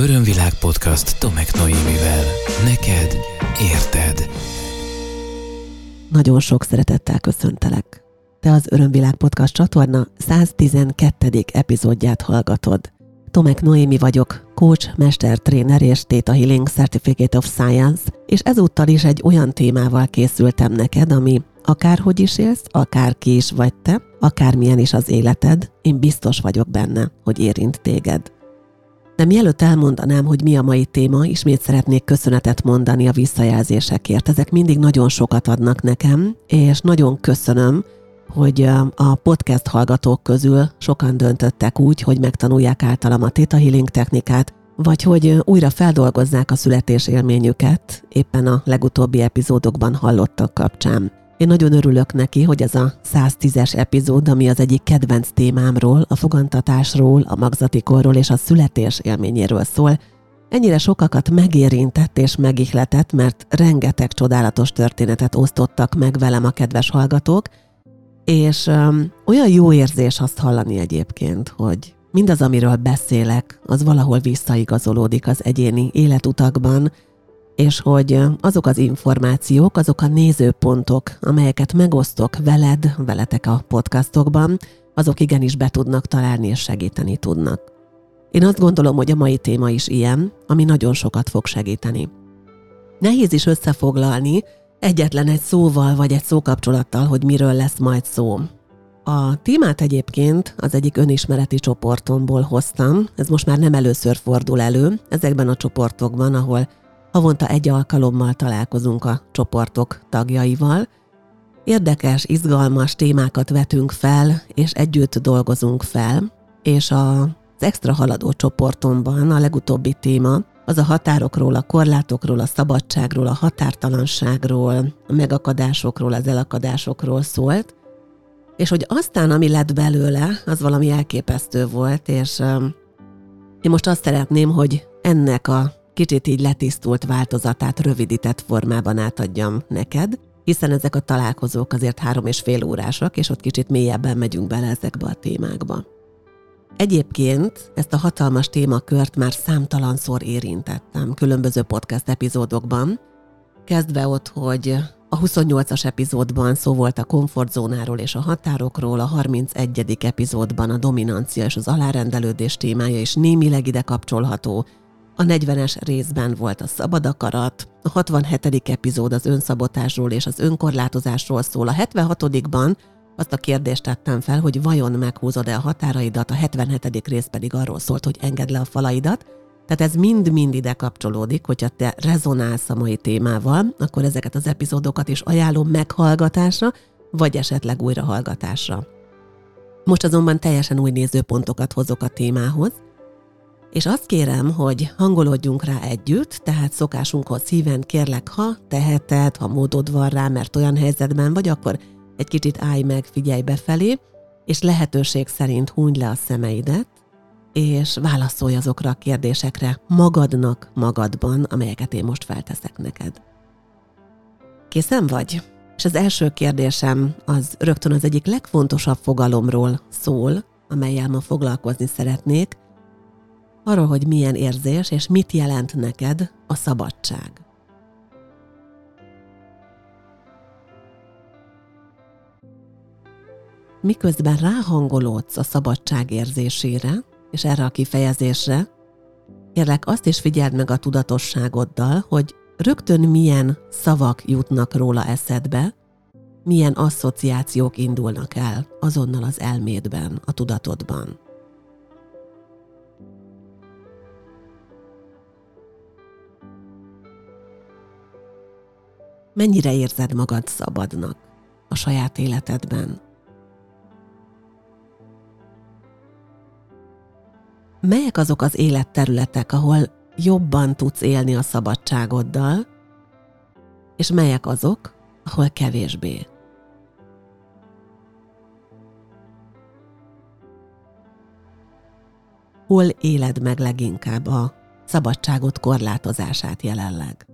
Örömvilág podcast Tomek Noémivel. Neked érted. Nagyon sok szeretettel köszöntelek. Te az Örömvilág podcast csatorna 112. epizódját hallgatod. Tomek Noémi vagyok, coach, mestertréner és Theta Healing Certificate of Science, és ezúttal is egy olyan témával készültem neked, ami akárhogy is élsz, akár ki is vagy te, akármilyen is az életed, én biztos vagyok benne, hogy érint téged. De mielőtt elmondanám, hogy mi a mai téma, ismét szeretnék köszönetet mondani a visszajelzésekért. Ezek mindig nagyon sokat adnak nekem, és nagyon köszönöm, hogy a podcast hallgatók közül sokan döntöttek úgy, hogy megtanulják általam a Theta Healing technikát, vagy hogy újra feldolgozzák a születés élményüket éppen a legutóbbi epizódokban hallottak kapcsán. Én nagyon örülök neki, hogy ez a 110-es epizód, ami az egyik kedvenc témámról, a fogantatásról, a magzatikorról és a születés élményéről szól, ennyire sokakat megérintett és megihletett, mert rengeteg csodálatos történetet osztottak meg velem a kedves hallgatók, és um, olyan jó érzés azt hallani egyébként, hogy mindaz, amiről beszélek, az valahol visszaigazolódik az egyéni életutakban, és hogy azok az információk, azok a nézőpontok, amelyeket megosztok veled, veletek a podcastokban, azok igenis be tudnak találni és segíteni tudnak. Én azt gondolom, hogy a mai téma is ilyen, ami nagyon sokat fog segíteni. Nehéz is összefoglalni egyetlen egy szóval vagy egy szókapcsolattal, hogy miről lesz majd szó. A témát egyébként az egyik önismereti csoportomból hoztam, ez most már nem először fordul elő, ezekben a csoportokban, ahol Havonta egy alkalommal találkozunk a csoportok tagjaival. Érdekes, izgalmas témákat vetünk fel, és együtt dolgozunk fel, és a, az extra haladó csoportomban a legutóbbi téma az a határokról, a korlátokról, a szabadságról, a határtalanságról, a megakadásokról, az elakadásokról szólt, és hogy aztán, ami lett belőle, az valami elképesztő volt, és én most azt szeretném, hogy ennek a kicsit így letisztult változatát rövidített formában átadjam neked, hiszen ezek a találkozók azért három és fél órásak, és ott kicsit mélyebben megyünk bele ezekbe a témákba. Egyébként ezt a hatalmas témakört már számtalanszor érintettem különböző podcast epizódokban, kezdve ott, hogy a 28-as epizódban szó volt a komfortzónáról és a határokról, a 31. epizódban a dominancia és az alárendelődés témája is némileg ide kapcsolható, a 40-es részben volt a szabad akarat, a 67. epizód az önszabotásról és az önkorlátozásról szól, a 76-ban azt a kérdést tettem fel, hogy vajon meghúzod-e a határaidat, a 77. rész pedig arról szólt, hogy engedd le a falaidat, tehát ez mind-mind ide kapcsolódik, hogyha te rezonálsz a mai témával, akkor ezeket az epizódokat is ajánlom meghallgatásra, vagy esetleg újrahallgatásra. Most azonban teljesen új nézőpontokat hozok a témához, és azt kérem, hogy hangolódjunk rá együtt, tehát szokásunkhoz szíven kérlek, ha teheted, ha módod van rá, mert olyan helyzetben vagy, akkor egy kicsit állj meg, figyelj befelé, és lehetőség szerint hunyd le a szemeidet, és válaszolj azokra a kérdésekre magadnak, magadban, amelyeket én most felteszek neked. Készen vagy? És az első kérdésem az rögtön az egyik legfontosabb fogalomról szól, amelyel ma foglalkozni szeretnék, arról, hogy milyen érzés és mit jelent neked a szabadság. Miközben ráhangolódsz a szabadság érzésére, és erre a kifejezésre, kérlek azt is figyeld meg a tudatosságoddal, hogy rögtön milyen szavak jutnak róla eszedbe, milyen asszociációk indulnak el azonnal az elmédben, a tudatodban. Mennyire érzed magad szabadnak a saját életedben? Melyek azok az életterületek, ahol jobban tudsz élni a szabadságoddal, és melyek azok, ahol kevésbé? Hol éled meg leginkább a szabadságot korlátozását jelenleg?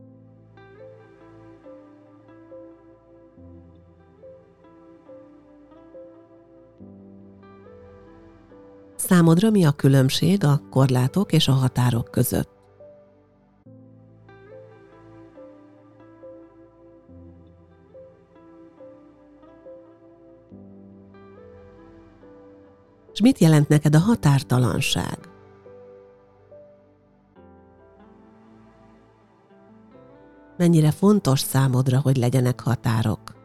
Számodra mi a különbség a korlátok és a határok között? És mit jelent neked a határtalanság? Mennyire fontos számodra, hogy legyenek határok?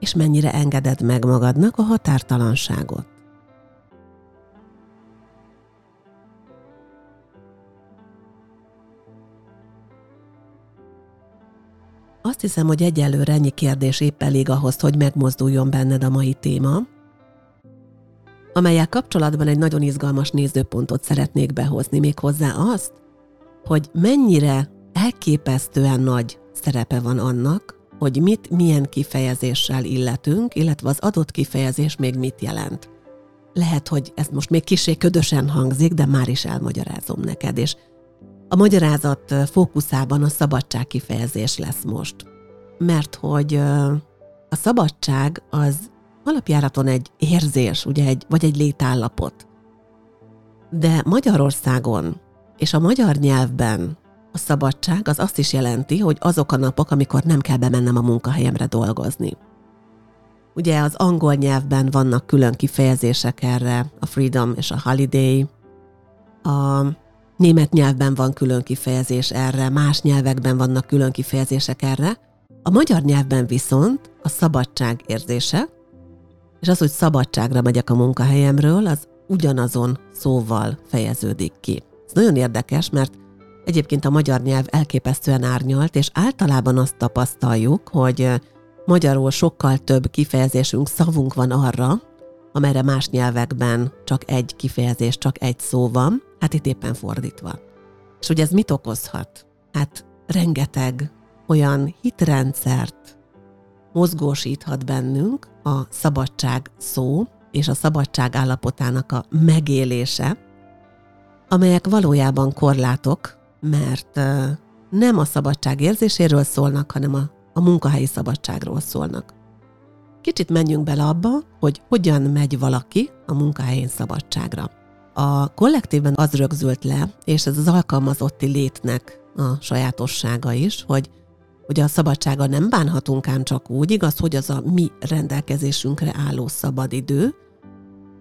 És mennyire engeded meg magadnak a határtalanságot? Azt hiszem, hogy egyelőre ennyi kérdés épp elég ahhoz, hogy megmozduljon benned a mai téma, amelyel kapcsolatban egy nagyon izgalmas nézőpontot szeretnék behozni, még hozzá azt, hogy mennyire elképesztően nagy szerepe van annak, hogy mit milyen kifejezéssel illetünk, illetve az adott kifejezés még mit jelent. Lehet, hogy ez most még kisé ködösen hangzik, de már is elmagyarázom neked, és a magyarázat fókuszában a szabadság kifejezés lesz most. Mert hogy a szabadság az alapjáraton egy érzés, ugye egy, vagy egy létállapot. De Magyarországon és a magyar nyelvben a szabadság az azt is jelenti, hogy azok a napok, amikor nem kell bemennem a munkahelyemre dolgozni. Ugye az angol nyelvben vannak külön kifejezések erre, a freedom és a holiday. A német nyelvben van külön kifejezés erre, más nyelvekben vannak külön kifejezések erre. A magyar nyelvben viszont a szabadság érzése, és az, hogy szabadságra megyek a munkahelyemről, az ugyanazon szóval fejeződik ki. Ez nagyon érdekes, mert egyébként a magyar nyelv elképesztően árnyalt, és általában azt tapasztaljuk, hogy magyarul sokkal több kifejezésünk, szavunk van arra, amelyre más nyelvekben csak egy kifejezés, csak egy szó van, hát itt éppen fordítva. És ugye ez mit okozhat? Hát rengeteg olyan hitrendszert mozgósíthat bennünk a szabadság szó és a szabadság állapotának a megélése, amelyek valójában korlátok, mert nem a szabadság érzéséről szólnak, hanem a, a munkahelyi szabadságról szólnak. Kicsit menjünk bele abba, hogy hogyan megy valaki a munkahelyén szabadságra. A kollektívben az rögzült le, és ez az alkalmazotti létnek a sajátossága is, hogy hogy a szabadsága nem bánhatunk ám csak úgy, igaz, hogy az a mi rendelkezésünkre álló szabadidő,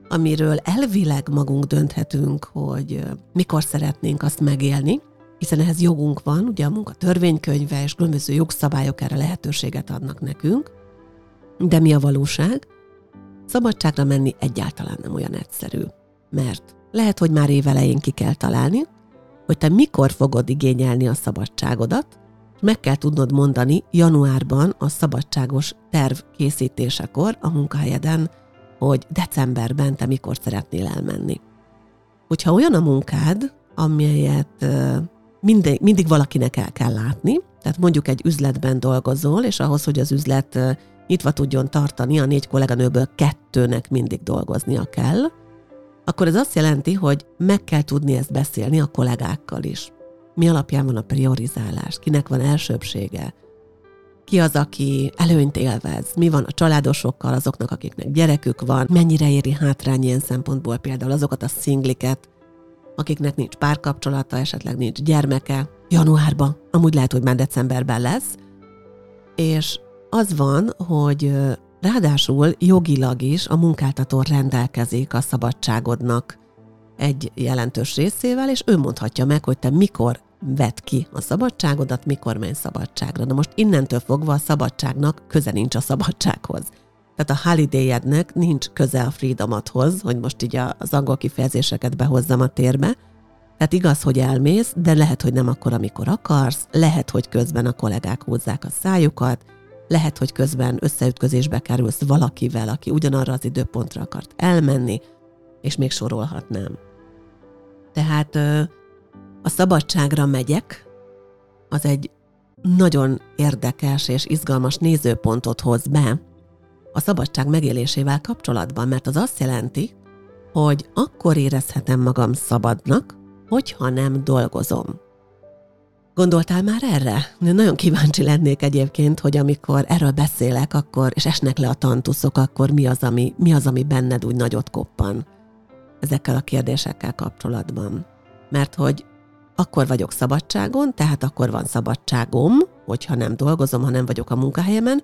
amiről elvileg magunk dönthetünk, hogy mikor szeretnénk azt megélni, hiszen ehhez jogunk van, ugye a munka törvénykönyve és különböző jogszabályok erre lehetőséget adnak nekünk, de mi a valóság? Szabadságra menni egyáltalán nem olyan egyszerű, mert lehet, hogy már évelején ki kell találni, hogy te mikor fogod igényelni a szabadságodat, meg kell tudnod mondani januárban a szabadságos terv készítésekor a munkahelyeden, hogy decemberben te mikor szeretnél elmenni. Hogyha olyan a munkád, amelyet mindig, mindig valakinek el kell látni, tehát mondjuk egy üzletben dolgozol, és ahhoz, hogy az üzlet nyitva tudjon tartani, a négy kolléganőből kettőnek mindig dolgoznia kell, akkor ez azt jelenti, hogy meg kell tudni ezt beszélni a kollégákkal is. Mi alapján van a priorizálás, kinek van elsőbsége, ki az, aki előnyt élvez, mi van a családosokkal, azoknak, akiknek gyerekük van, mennyire éri hátrány ilyen szempontból például azokat a szingliket, akiknek nincs párkapcsolata, esetleg nincs gyermeke, januárban, amúgy lehet, hogy már decemberben lesz, és az van, hogy ráadásul jogilag is a munkáltató rendelkezik a szabadságodnak egy jelentős részével, és ő mondhatja meg, hogy te mikor vedd ki a szabadságodat, mikor menj szabadságra. Na most innentől fogva a szabadságnak köze nincs a szabadsághoz. Tehát a holiday nincs köze a freedomathoz, hogy most így az angol kifejezéseket behozzam a térbe. Tehát igaz, hogy elmész, de lehet, hogy nem akkor, amikor akarsz, lehet, hogy közben a kollégák húzzák a szájukat, lehet, hogy közben összeütközésbe kerülsz valakivel, aki ugyanarra az időpontra akart elmenni, és még sorolhatnám. Tehát a szabadságra megyek, az egy nagyon érdekes és izgalmas nézőpontot hoz be a szabadság megélésével kapcsolatban, mert az azt jelenti, hogy akkor érezhetem magam szabadnak, hogyha nem dolgozom. Gondoltál már erre? Nagyon kíváncsi lennék egyébként, hogy amikor erről beszélek, akkor, és esnek le a tantuszok, akkor mi az, ami, mi az, ami benned úgy nagyot koppan ezekkel a kérdésekkel kapcsolatban. Mert hogy akkor vagyok szabadságon, tehát akkor van szabadságom, hogyha nem dolgozom, ha nem vagyok a munkahelyemen.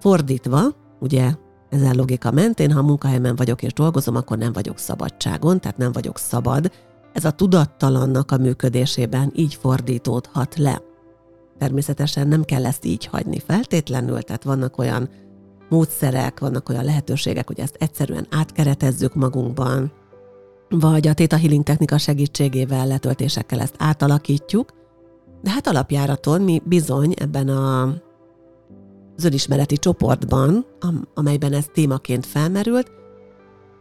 Fordítva, ugye ezen logika mentén, ha munkahelyemen vagyok és dolgozom, akkor nem vagyok szabadságon, tehát nem vagyok szabad. Ez a tudattalannak a működésében így fordítódhat le. Természetesen nem kell ezt így hagyni feltétlenül, tehát vannak olyan módszerek, vannak olyan lehetőségek, hogy ezt egyszerűen átkeretezzük magunkban, vagy a Theta Healing technika segítségével, letöltésekkel ezt átalakítjuk, de hát alapjáraton mi bizony ebben a az önismereti csoportban, amelyben ez témaként felmerült,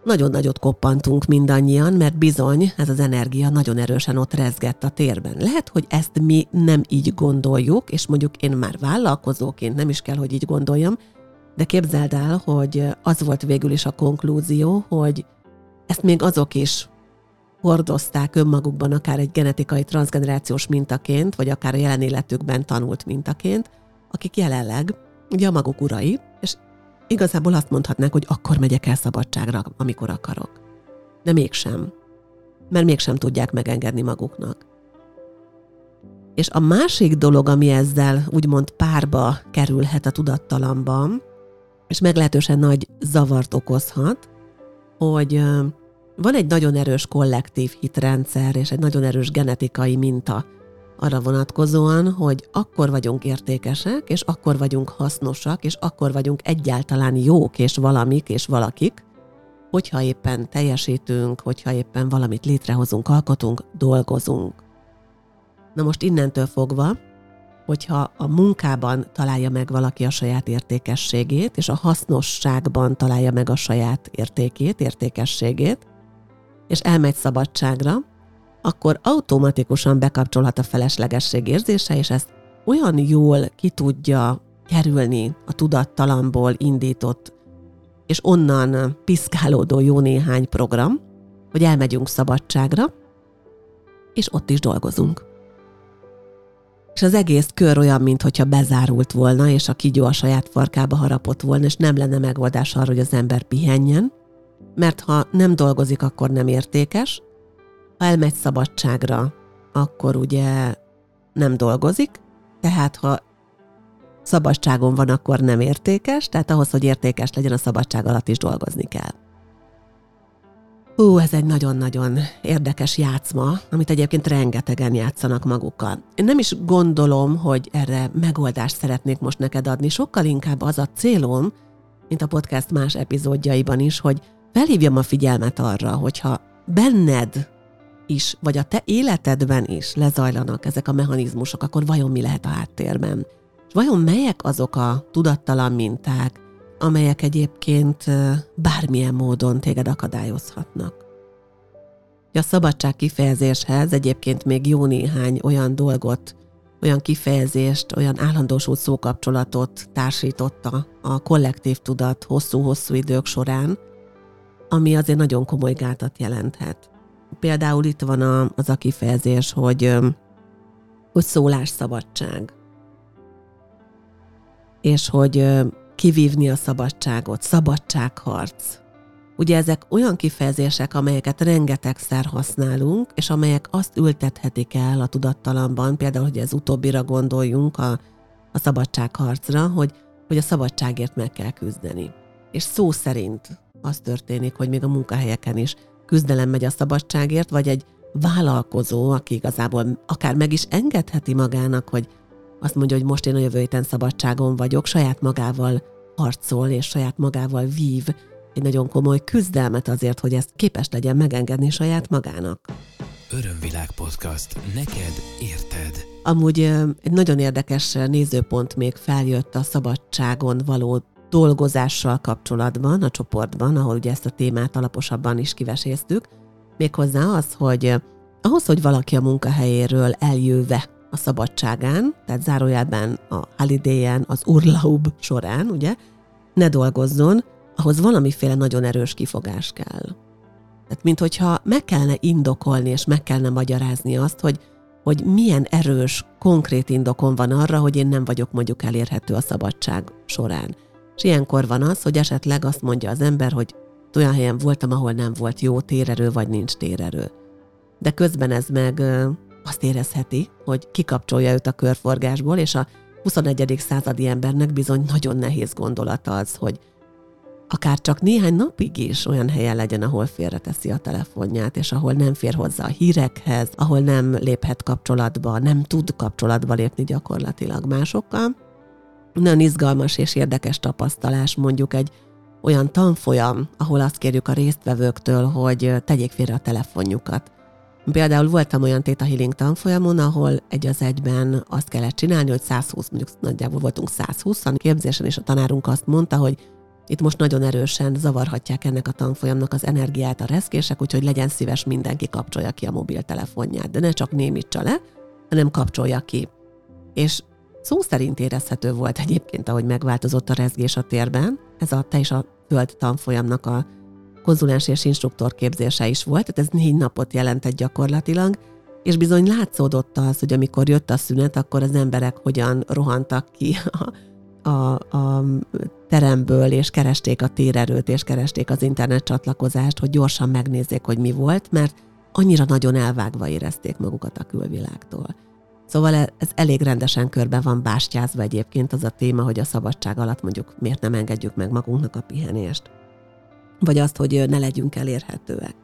nagyon nagyot koppantunk mindannyian, mert bizony ez az energia nagyon erősen ott rezgett a térben. Lehet, hogy ezt mi nem így gondoljuk, és mondjuk én már vállalkozóként nem is kell, hogy így gondoljam, de képzeld el, hogy az volt végül is a konklúzió, hogy ezt még azok is hordozták önmagukban akár egy genetikai transgenerációs mintaként, vagy akár a jelen életükben tanult mintaként, akik jelenleg ugye a maguk urai, és igazából azt mondhatnák, hogy akkor megyek el szabadságra, amikor akarok. De mégsem. Mert mégsem tudják megengedni maguknak. És a másik dolog, ami ezzel úgymond párba kerülhet a tudattalamban, és meglehetősen nagy zavart okozhat, hogy van egy nagyon erős kollektív hitrendszer és egy nagyon erős genetikai minta arra vonatkozóan, hogy akkor vagyunk értékesek, és akkor vagyunk hasznosak, és akkor vagyunk egyáltalán jók és valamik és valakik, hogyha éppen teljesítünk, hogyha éppen valamit létrehozunk, alkotunk, dolgozunk. Na most innentől fogva, hogyha a munkában találja meg valaki a saját értékességét, és a hasznosságban találja meg a saját értékét, értékességét, és elmegy szabadságra, akkor automatikusan bekapcsolhat a feleslegesség érzése, és ezt olyan jól ki tudja kerülni a tudattalamból indított és onnan piszkálódó jó néhány program, hogy elmegyünk szabadságra, és ott is dolgozunk. És az egész kör olyan, mintha bezárult volna, és a kigyó a saját farkába harapott volna, és nem lenne megoldás arra, hogy az ember pihenjen, mert ha nem dolgozik, akkor nem értékes, ha elmegy szabadságra, akkor ugye nem dolgozik, tehát ha szabadságon van, akkor nem értékes, tehát ahhoz, hogy értékes legyen, a szabadság alatt is dolgozni kell. Hú, ez egy nagyon-nagyon érdekes játszma, amit egyébként rengetegen játszanak magukkal. Én nem is gondolom, hogy erre megoldást szeretnék most neked adni, sokkal inkább az a célom, mint a podcast más epizódjaiban is, hogy felhívjam a figyelmet arra, hogyha benned is, vagy a te életedben is lezajlanak ezek a mechanizmusok, akkor vajon mi lehet a háttérben? Vajon melyek azok a tudattalan minták, amelyek egyébként bármilyen módon téged akadályozhatnak? A szabadság kifejezéshez egyébként még jó néhány olyan dolgot, olyan kifejezést, olyan állandósult szókapcsolatot társította a kollektív tudat hosszú-hosszú idők során, ami azért nagyon komoly gátat jelenthet. Például itt van a, az a kifejezés, hogy, hogy szólásszabadság. És hogy kivívni a szabadságot, szabadságharc. Ugye ezek olyan kifejezések, amelyeket rengetegszer használunk, és amelyek azt ültethetik el a tudattalamban, például, hogy ez utóbbira gondoljunk a, a szabadságharcra, hogy, hogy a szabadságért meg kell küzdeni. És szó szerint az történik, hogy még a munkahelyeken is küzdelem megy a szabadságért, vagy egy vállalkozó, aki igazából akár meg is engedheti magának, hogy azt mondja, hogy most én a jövő héten szabadságon vagyok, saját magával harcol és saját magával vív egy nagyon komoly küzdelmet azért, hogy ezt képes legyen megengedni saját magának. Örömvilág podcast. Neked érted. Amúgy egy nagyon érdekes nézőpont még feljött a szabadságon való dolgozással kapcsolatban a csoportban, ahol ugye ezt a témát alaposabban is kiveséztük, méghozzá az, hogy ahhoz, hogy valaki a munkahelyéről eljöve a szabadságán, tehát zárójelben a holiday az urlaub során, ugye, ne dolgozzon, ahhoz valamiféle nagyon erős kifogás kell. Tehát, mint hogyha meg kellene indokolni, és meg kellene magyarázni azt, hogy, hogy milyen erős, konkrét indokon van arra, hogy én nem vagyok mondjuk elérhető a szabadság során. És ilyenkor van az, hogy esetleg azt mondja az ember, hogy olyan helyen voltam, ahol nem volt jó térerő, vagy nincs térerő. De közben ez meg azt érezheti, hogy kikapcsolja őt a körforgásból, és a 21. századi embernek bizony nagyon nehéz gondolata az, hogy akár csak néhány napig is olyan helyen legyen, ahol félreteszi a telefonját, és ahol nem fér hozzá a hírekhez, ahol nem léphet kapcsolatba, nem tud kapcsolatba lépni gyakorlatilag másokkal. Nagyon izgalmas és érdekes tapasztalás mondjuk egy olyan tanfolyam, ahol azt kérjük a résztvevőktől, hogy tegyék félre a telefonjukat. Például voltam olyan Theta Healing tanfolyamon, ahol egy az egyben azt kellett csinálni, hogy 120, mondjuk nagyjából voltunk 120-an képzésen, és a tanárunk azt mondta, hogy itt most nagyon erősen zavarhatják ennek a tanfolyamnak az energiát a reszkések, úgyhogy legyen szíves mindenki kapcsolja ki a mobiltelefonját, de ne csak némítsa le, hanem kapcsolja ki. És szó szerint érezhető volt egyébként, ahogy megváltozott a rezgés a térben. Ez a te és a föld tanfolyamnak a konzulens és instruktor képzése is volt, tehát ez négy napot jelentett gyakorlatilag, és bizony látszódott az, hogy amikor jött a szünet, akkor az emberek hogyan rohantak ki a, a, a teremből, és keresték a térerőt, és keresték az internet csatlakozást, hogy gyorsan megnézzék, hogy mi volt, mert annyira nagyon elvágva érezték magukat a külvilágtól. Szóval e, ez elég rendesen körbe van bástyázva egyébként az a téma, hogy a szabadság alatt mondjuk miért nem engedjük meg magunknak a pihenést. Vagy azt, hogy ne legyünk elérhetőek.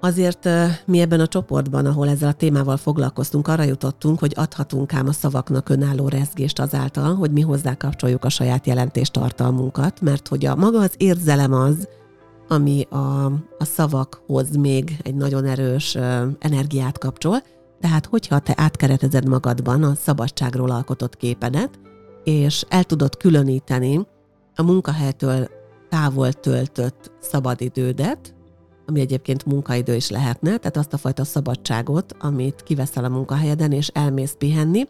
Azért mi ebben a csoportban, ahol ezzel a témával foglalkoztunk, arra jutottunk, hogy adhatunk ám a szavaknak önálló rezgést azáltal, hogy mi hozzá kapcsoljuk a saját jelentéstartalmunkat, mert hogy a maga az érzelem az, ami a, a szavakhoz még egy nagyon erős energiát kapcsol, tehát hogyha te átkeretezed magadban a szabadságról alkotott képedet, és el tudod különíteni a munkahelytől távol töltött szabadidődet, ami egyébként munkaidő is lehetne, tehát azt a fajta szabadságot, amit kiveszel a munkahelyeden, és elmész pihenni,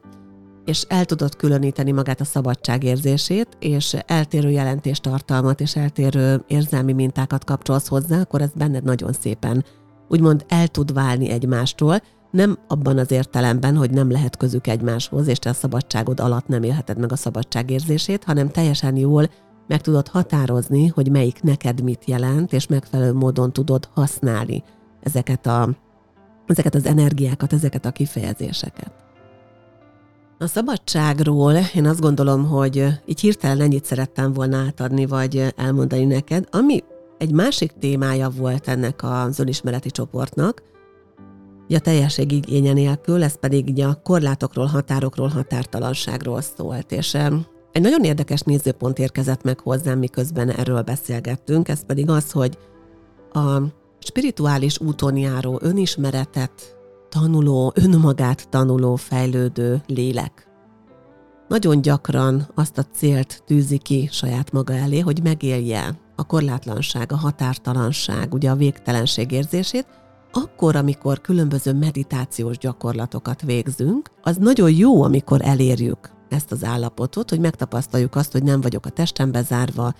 és el tudod különíteni magát a szabadságérzését, és eltérő jelentéstartalmat és eltérő érzelmi mintákat kapcsolsz hozzá, akkor ez benned nagyon szépen úgymond el tud válni egymástól, nem abban az értelemben, hogy nem lehet közük egymáshoz, és te a szabadságod alatt nem élheted meg a szabadságérzését, hanem teljesen jól meg tudod határozni, hogy melyik neked mit jelent, és megfelelő módon tudod használni ezeket, a, ezeket az energiákat, ezeket a kifejezéseket. A szabadságról én azt gondolom, hogy így hirtelen ennyit szerettem volna átadni, vagy elmondani neked, ami egy másik témája volt ennek az önismereti csoportnak, a teljesség igénye nélkül, ez pedig a korlátokról, határokról, határtalanságról szólt. És egy nagyon érdekes nézőpont érkezett meg hozzám, miközben erről beszélgettünk, ez pedig az, hogy a spirituális úton járó önismeretet tanuló, önmagát tanuló, fejlődő lélek. Nagyon gyakran azt a célt tűzi ki saját maga elé, hogy megélje a korlátlanság, a határtalanság, ugye a végtelenség érzését, akkor, amikor különböző meditációs gyakorlatokat végzünk, az nagyon jó, amikor elérjük ezt az állapotot, hogy megtapasztaljuk azt, hogy nem vagyok a testembe zárva,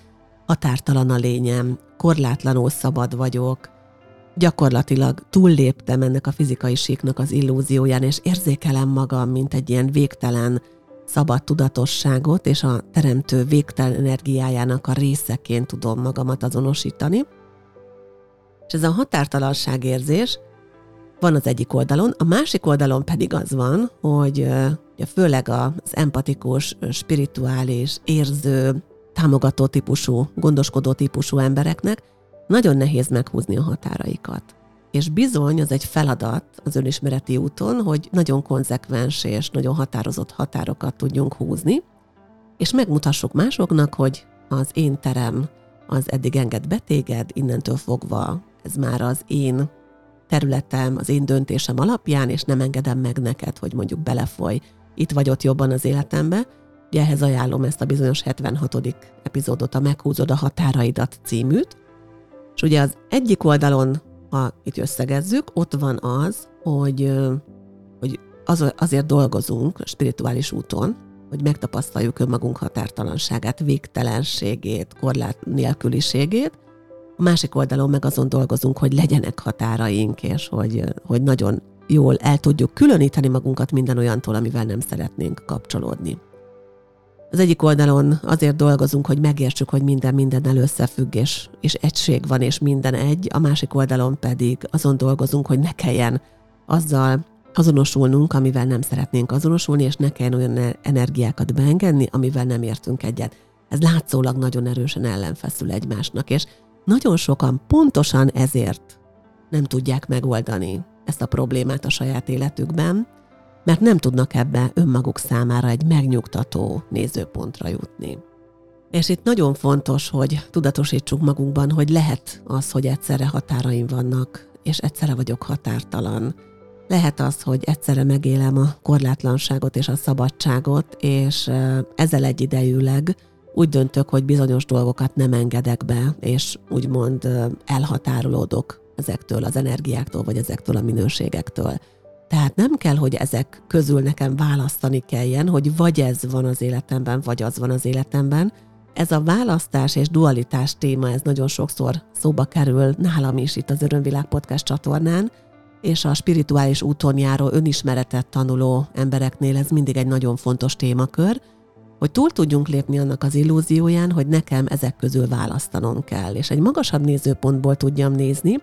határtalan a lényem, korlátlanul szabad vagyok, gyakorlatilag túlléptem ennek a fizikai síknak az illúzióján, és érzékelem magam, mint egy ilyen végtelen szabad tudatosságot, és a teremtő végtelen energiájának a részeként tudom magamat azonosítani. És ez a határtalanság érzés van az egyik oldalon, a másik oldalon pedig az van, hogy főleg az empatikus, spirituális, érző, támogató típusú, gondoskodó típusú embereknek nagyon nehéz meghúzni a határaikat. És bizony az egy feladat az önismereti úton, hogy nagyon konzekvens és nagyon határozott határokat tudjunk húzni, és megmutassuk másoknak, hogy az én terem az eddig enged betéged, innentől fogva ez már az én területem, az én döntésem alapján, és nem engedem meg neked, hogy mondjuk belefoly itt vagy ott jobban az életembe. Ugye ehhez ajánlom ezt a bizonyos 76. epizódot, a Meghúzod a határaidat címűt. És ugye az egyik oldalon, ha itt összegezzük, ott van az, hogy, hogy az, azért dolgozunk a spirituális úton, hogy megtapasztaljuk önmagunk határtalanságát, végtelenségét, korlát nélküliségét, a másik oldalon meg azon dolgozunk, hogy legyenek határaink, és hogy, hogy nagyon jól el tudjuk különíteni magunkat minden olyantól, amivel nem szeretnénk kapcsolódni. Az egyik oldalon azért dolgozunk, hogy megértsük, hogy minden mindennel összefügg, és, és egység van, és minden egy, a másik oldalon pedig azon dolgozunk, hogy ne kelljen azzal azonosulnunk, amivel nem szeretnénk azonosulni, és ne kelljen olyan energiákat beengedni, amivel nem értünk egyet. ez látszólag nagyon erősen ellenfeszül egymásnak, és nagyon sokan pontosan ezért nem tudják megoldani ezt a problémát a saját életükben, mert nem tudnak ebbe önmaguk számára egy megnyugtató nézőpontra jutni. És itt nagyon fontos, hogy tudatosítsuk magunkban, hogy lehet az, hogy egyszerre határaim vannak, és egyszerre vagyok határtalan. Lehet az, hogy egyszerre megélem a korlátlanságot és a szabadságot, és ezzel egyidejűleg úgy döntök, hogy bizonyos dolgokat nem engedek be, és úgymond elhatárolódok ezektől az energiáktól, vagy ezektől a minőségektől. Tehát nem kell, hogy ezek közül nekem választani kelljen, hogy vagy ez van az életemben, vagy az van az életemben. Ez a választás és dualitás téma, ez nagyon sokszor szóba kerül nálam is itt az Örömvilág Podcast csatornán, és a spirituális úton járó önismeretet tanuló embereknél ez mindig egy nagyon fontos témakör, hogy túl tudjunk lépni annak az illúzióján, hogy nekem ezek közül választanom kell, és egy magasabb nézőpontból tudjam nézni,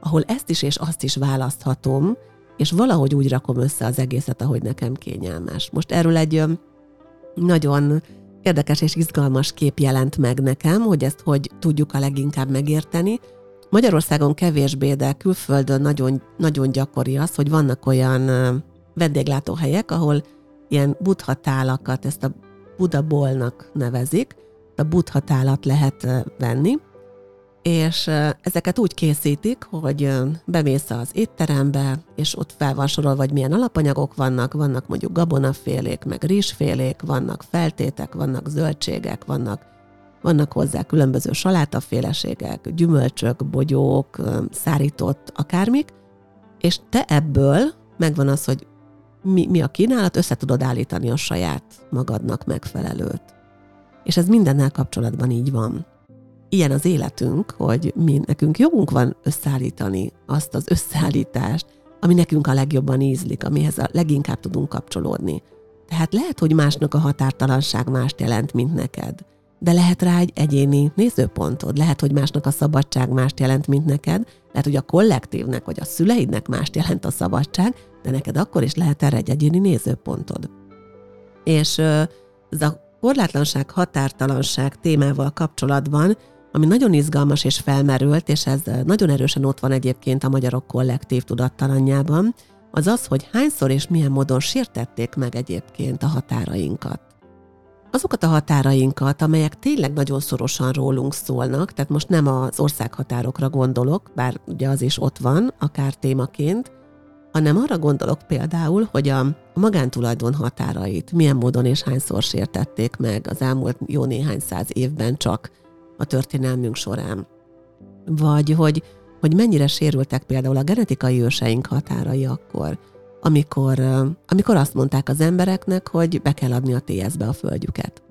ahol ezt is és azt is választhatom, és valahogy úgy rakom össze az egészet, ahogy nekem kényelmes. Most erről egy nagyon érdekes és izgalmas kép jelent meg nekem, hogy ezt hogy tudjuk a leginkább megérteni. Magyarországon kevésbé, de külföldön nagyon, nagyon gyakori az, hogy vannak olyan vendéglátóhelyek, ahol ilyen buddhatálakat, ezt a budabolnak nevezik, a buddhatálat lehet venni, és ezeket úgy készítik, hogy bemész az étterembe, és ott fel van sorolva, hogy milyen alapanyagok vannak, vannak mondjuk gabonafélék, meg rizsfélék, vannak feltétek, vannak zöldségek, vannak, vannak hozzá különböző salátaféleségek, gyümölcsök, bogyók, szárított, akármik, és te ebből megvan az, hogy mi, mi a kínálat, össze tudod állítani a saját magadnak megfelelőt. És ez mindennel kapcsolatban így van ilyen az életünk, hogy mi nekünk jogunk van összeállítani azt az összeállítást, ami nekünk a legjobban ízlik, amihez a leginkább tudunk kapcsolódni. Tehát lehet, hogy másnak a határtalanság mást jelent, mint neked. De lehet rá egy egyéni nézőpontod, lehet, hogy másnak a szabadság mást jelent, mint neked, lehet, hogy a kollektívnek vagy a szüleidnek mást jelent a szabadság, de neked akkor is lehet erre egy egyéni nézőpontod. És ez a korlátlanság, határtalanság témával kapcsolatban ami nagyon izgalmas és felmerült, és ez nagyon erősen ott van egyébként a magyarok kollektív tudattalanjában, az az, hogy hányszor és milyen módon sértették meg egyébként a határainkat. Azokat a határainkat, amelyek tényleg nagyon szorosan rólunk szólnak, tehát most nem az országhatárokra gondolok, bár ugye az is ott van, akár témaként, hanem arra gondolok például, hogy a magántulajdon határait milyen módon és hányszor sértették meg az elmúlt jó néhány száz évben csak a történelmünk során. Vagy hogy, hogy mennyire sérültek például a genetikai őseink határai akkor, amikor, amikor azt mondták az embereknek, hogy be kell adni a TS-be a földjüket.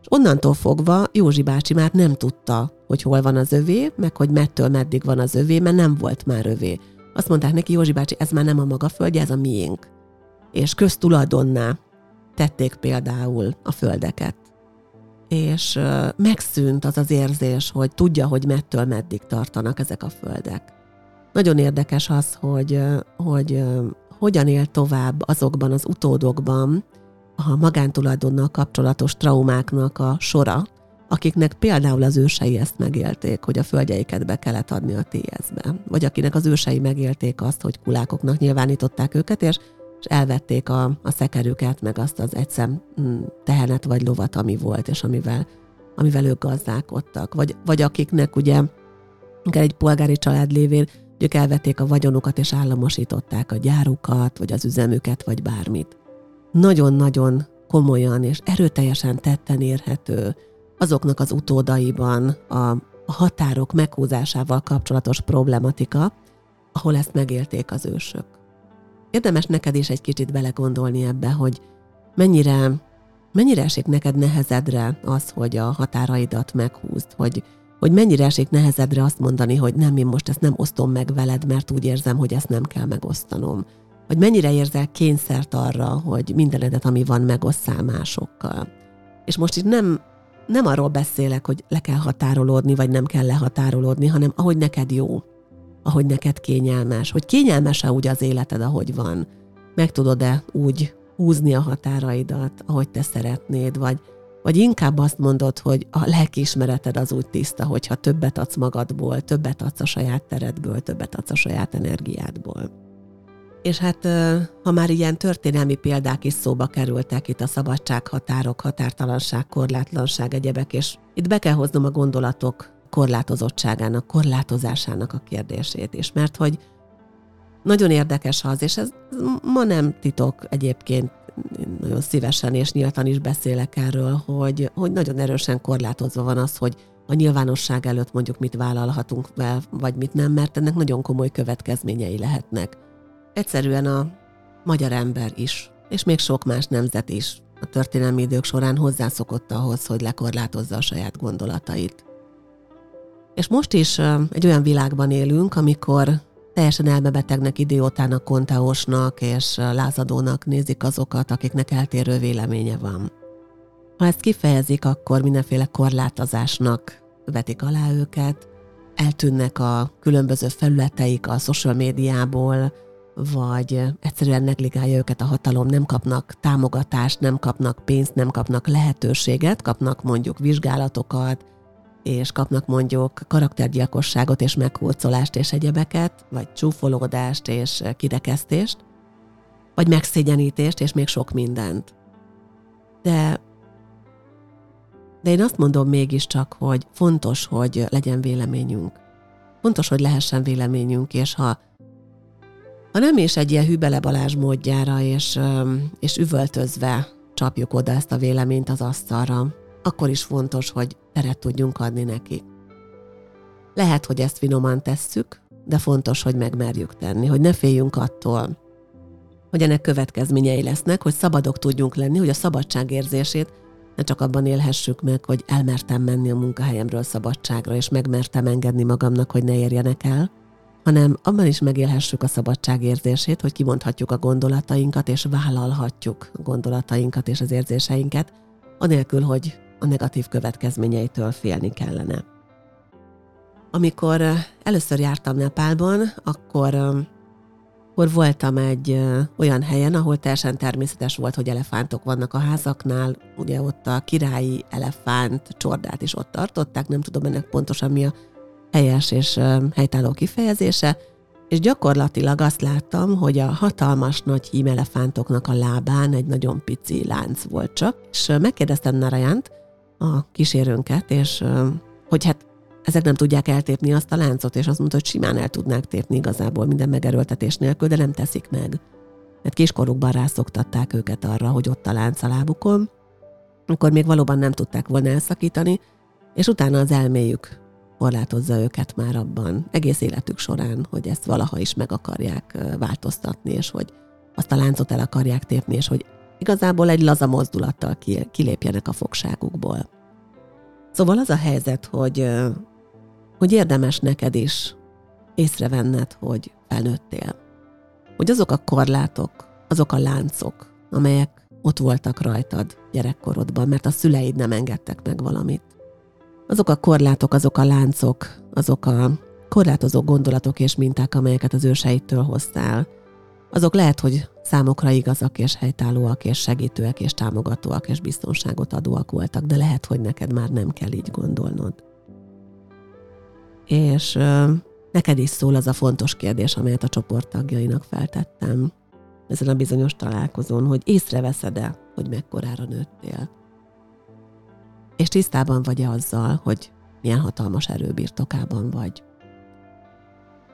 És onnantól fogva Józsi bácsi már nem tudta, hogy hol van az övé, meg hogy mettől meddig van az övé, mert nem volt már övé. Azt mondták neki, Józsi bácsi, ez már nem a maga földje, ez a miénk. És köztulajdonná tették például a földeket és megszűnt az az érzés, hogy tudja, hogy mettől meddig tartanak ezek a földek. Nagyon érdekes az, hogy, hogy hogyan él tovább azokban az utódokban a magántulajdonnal kapcsolatos traumáknak a sora, akiknek például az ősei ezt megélték, hogy a földjeiket be kellett adni a TS-be, vagy akinek az ősei megélték azt, hogy kulákoknak nyilvánították őket, és és elvették a, a szekerüket, meg azt az egyszem mm, tehenet vagy lovat, ami volt, és amivel, amivel ők gazdálkodtak. Vagy, vagy akiknek ugye egy polgári család lévén ők elvették a vagyonukat, és államosították a gyárukat, vagy az üzemüket, vagy bármit. Nagyon-nagyon komolyan és erőteljesen tetten érhető azoknak az utódaiban a, határok meghúzásával kapcsolatos problematika, ahol ezt megélték az ősök érdemes neked is egy kicsit belegondolni ebbe, hogy mennyire, mennyire esik neked nehezedre az, hogy a határaidat meghúzd, hogy, hogy mennyire esik nehezedre azt mondani, hogy nem, én most ezt nem osztom meg veled, mert úgy érzem, hogy ezt nem kell megosztanom. Hogy mennyire érzel kényszert arra, hogy mindenedet, ami van, megosszál másokkal. És most itt nem, nem arról beszélek, hogy le kell határolódni, vagy nem kell lehatárolódni, hanem ahogy neked jó ahogy neked kényelmes, hogy kényelmes-e úgy az életed, ahogy van. Meg tudod-e úgy húzni a határaidat, ahogy te szeretnéd, vagy, Vagy inkább azt mondod, hogy a lelkiismereted az úgy tiszta, hogyha többet adsz magadból, többet adsz a saját teredből, többet adsz a saját energiádból. És hát, ha már ilyen történelmi példák is szóba kerültek, itt a szabadság, határok, határtalanság, korlátlanság, egyebek, és itt be kell hoznom a gondolatok korlátozottságának, korlátozásának a kérdését is, mert hogy nagyon érdekes az, és ez ma nem titok egyébként, én nagyon szívesen és nyíltan is beszélek erről, hogy, hogy nagyon erősen korlátozva van az, hogy a nyilvánosság előtt mondjuk mit vállalhatunk fel, vagy mit nem, mert ennek nagyon komoly következményei lehetnek. Egyszerűen a magyar ember is, és még sok más nemzet is a történelmi idők során hozzászokott ahhoz, hogy lekorlátozza a saját gondolatait. És most is egy olyan világban élünk, amikor teljesen elmebetegnek, idiótának, konteósnak és lázadónak nézik azokat, akiknek eltérő véleménye van. Ha ezt kifejezik, akkor mindenféle korlátozásnak vetik alá őket, eltűnnek a különböző felületeik a social médiából, vagy egyszerűen negligálja őket a hatalom, nem kapnak támogatást, nem kapnak pénzt, nem kapnak lehetőséget, kapnak mondjuk vizsgálatokat, és kapnak mondjuk karaktergyilkosságot és meghurcolást és egyebeket, vagy csúfolódást és kirekesztést, vagy megszégyenítést és még sok mindent. De, de én azt mondom mégiscsak, hogy fontos, hogy legyen véleményünk. Fontos, hogy lehessen véleményünk, és ha, ha nem is egy ilyen Balázs módjára, és, és üvöltözve csapjuk oda ezt a véleményt az asztalra, akkor is fontos, hogy teret tudjunk adni neki. Lehet, hogy ezt finoman tesszük, de fontos, hogy megmerjük tenni, hogy ne féljünk attól, hogy ennek következményei lesznek, hogy szabadok tudjunk lenni, hogy a szabadság érzését ne csak abban élhessük meg, hogy elmertem menni a munkahelyemről szabadságra, és megmertem engedni magamnak, hogy ne érjenek el, hanem abban is megélhessük a szabadság érzését, hogy kimondhatjuk a gondolatainkat, és vállalhatjuk gondolatainkat és az érzéseinket, anélkül, hogy a negatív következményeitől félni kellene. Amikor először jártam Nepálban, akkor, akkor voltam egy olyan helyen, ahol teljesen természetes volt, hogy elefántok vannak a házaknál, ugye ott a királyi elefánt csordát is ott tartották, nem tudom ennek pontosan mi a helyes és helytálló kifejezése, és gyakorlatilag azt láttam, hogy a hatalmas nagy hímelefántoknak a lábán egy nagyon pici lánc volt csak, és megkérdeztem Narayant, a kísérőnket, és hogy hát ezek nem tudják eltépni azt a láncot, és azt mondta, hogy simán el tudnák tépni igazából minden megerőltetés nélkül, de nem teszik meg. Mert kiskorukban rászoktatták őket arra, hogy ott a lánc a lábukon, akkor még valóban nem tudták volna elszakítani, és utána az elméjük korlátozza őket már abban egész életük során, hogy ezt valaha is meg akarják változtatni, és hogy azt a láncot el akarják tépni, és hogy igazából egy laza mozdulattal kilépjenek a fogságukból. Szóval az a helyzet, hogy, hogy érdemes neked is észrevenned, hogy felnőttél. Hogy azok a korlátok, azok a láncok, amelyek ott voltak rajtad gyerekkorodban, mert a szüleid nem engedtek meg valamit. Azok a korlátok, azok a láncok, azok a korlátozó gondolatok és minták, amelyeket az őseitől hoztál, azok lehet, hogy számokra igazak és helytállóak és segítőek és támogatóak és biztonságot adóak voltak, de lehet, hogy neked már nem kell így gondolnod. És ö, neked is szól az a fontos kérdés, amelyet a csoport tagjainak feltettem ezen a bizonyos találkozón, hogy észreveszed-e, hogy mekkorára nőttél. És tisztában vagy-e azzal, hogy milyen hatalmas erőbirtokában vagy.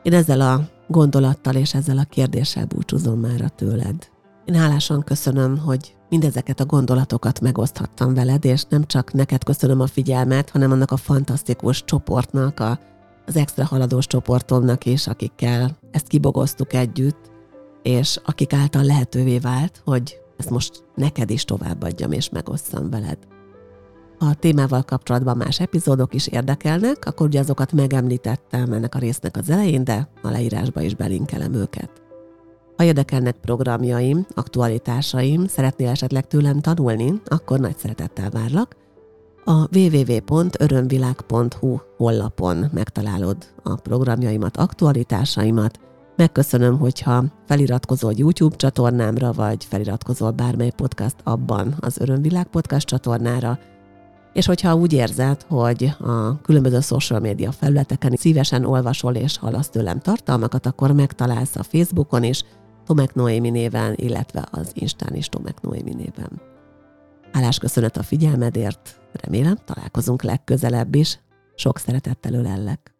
Én ezzel a gondolattal és ezzel a kérdéssel búcsúzom már tőled. Én hálásan köszönöm, hogy mindezeket a gondolatokat megoszthattam veled, és nem csak neked köszönöm a figyelmet, hanem annak a fantasztikus csoportnak, a, az extra haladós csoportomnak is, akikkel ezt kibogoztuk együtt, és akik által lehetővé vált, hogy ezt most neked is továbbadjam és megosszam veled a témával kapcsolatban más epizódok is érdekelnek, akkor ugye azokat megemlítettem ennek a résznek az elején, de a leírásba is belinkelem őket. Ha érdekelnek programjaim, aktualitásaim, szeretnél esetleg tőlem tanulni, akkor nagy szeretettel várlak. A www.örömvilág.hu hollapon megtalálod a programjaimat, aktualitásaimat. Megköszönöm, hogyha feliratkozol YouTube csatornámra, vagy feliratkozol bármely podcast abban az Örömvilág podcast csatornára, És hogyha úgy érzed, hogy a különböző social media felületeken szívesen olvasol és hallasz tőlem tartalmakat, akkor megtalálsz a Facebookon is, Tomek Noémi néven, illetve az Instán is Tomek Noémi néven. Hálás köszönet a figyelmedért, remélem találkozunk legközelebb is. Sok szeretettel ölellek.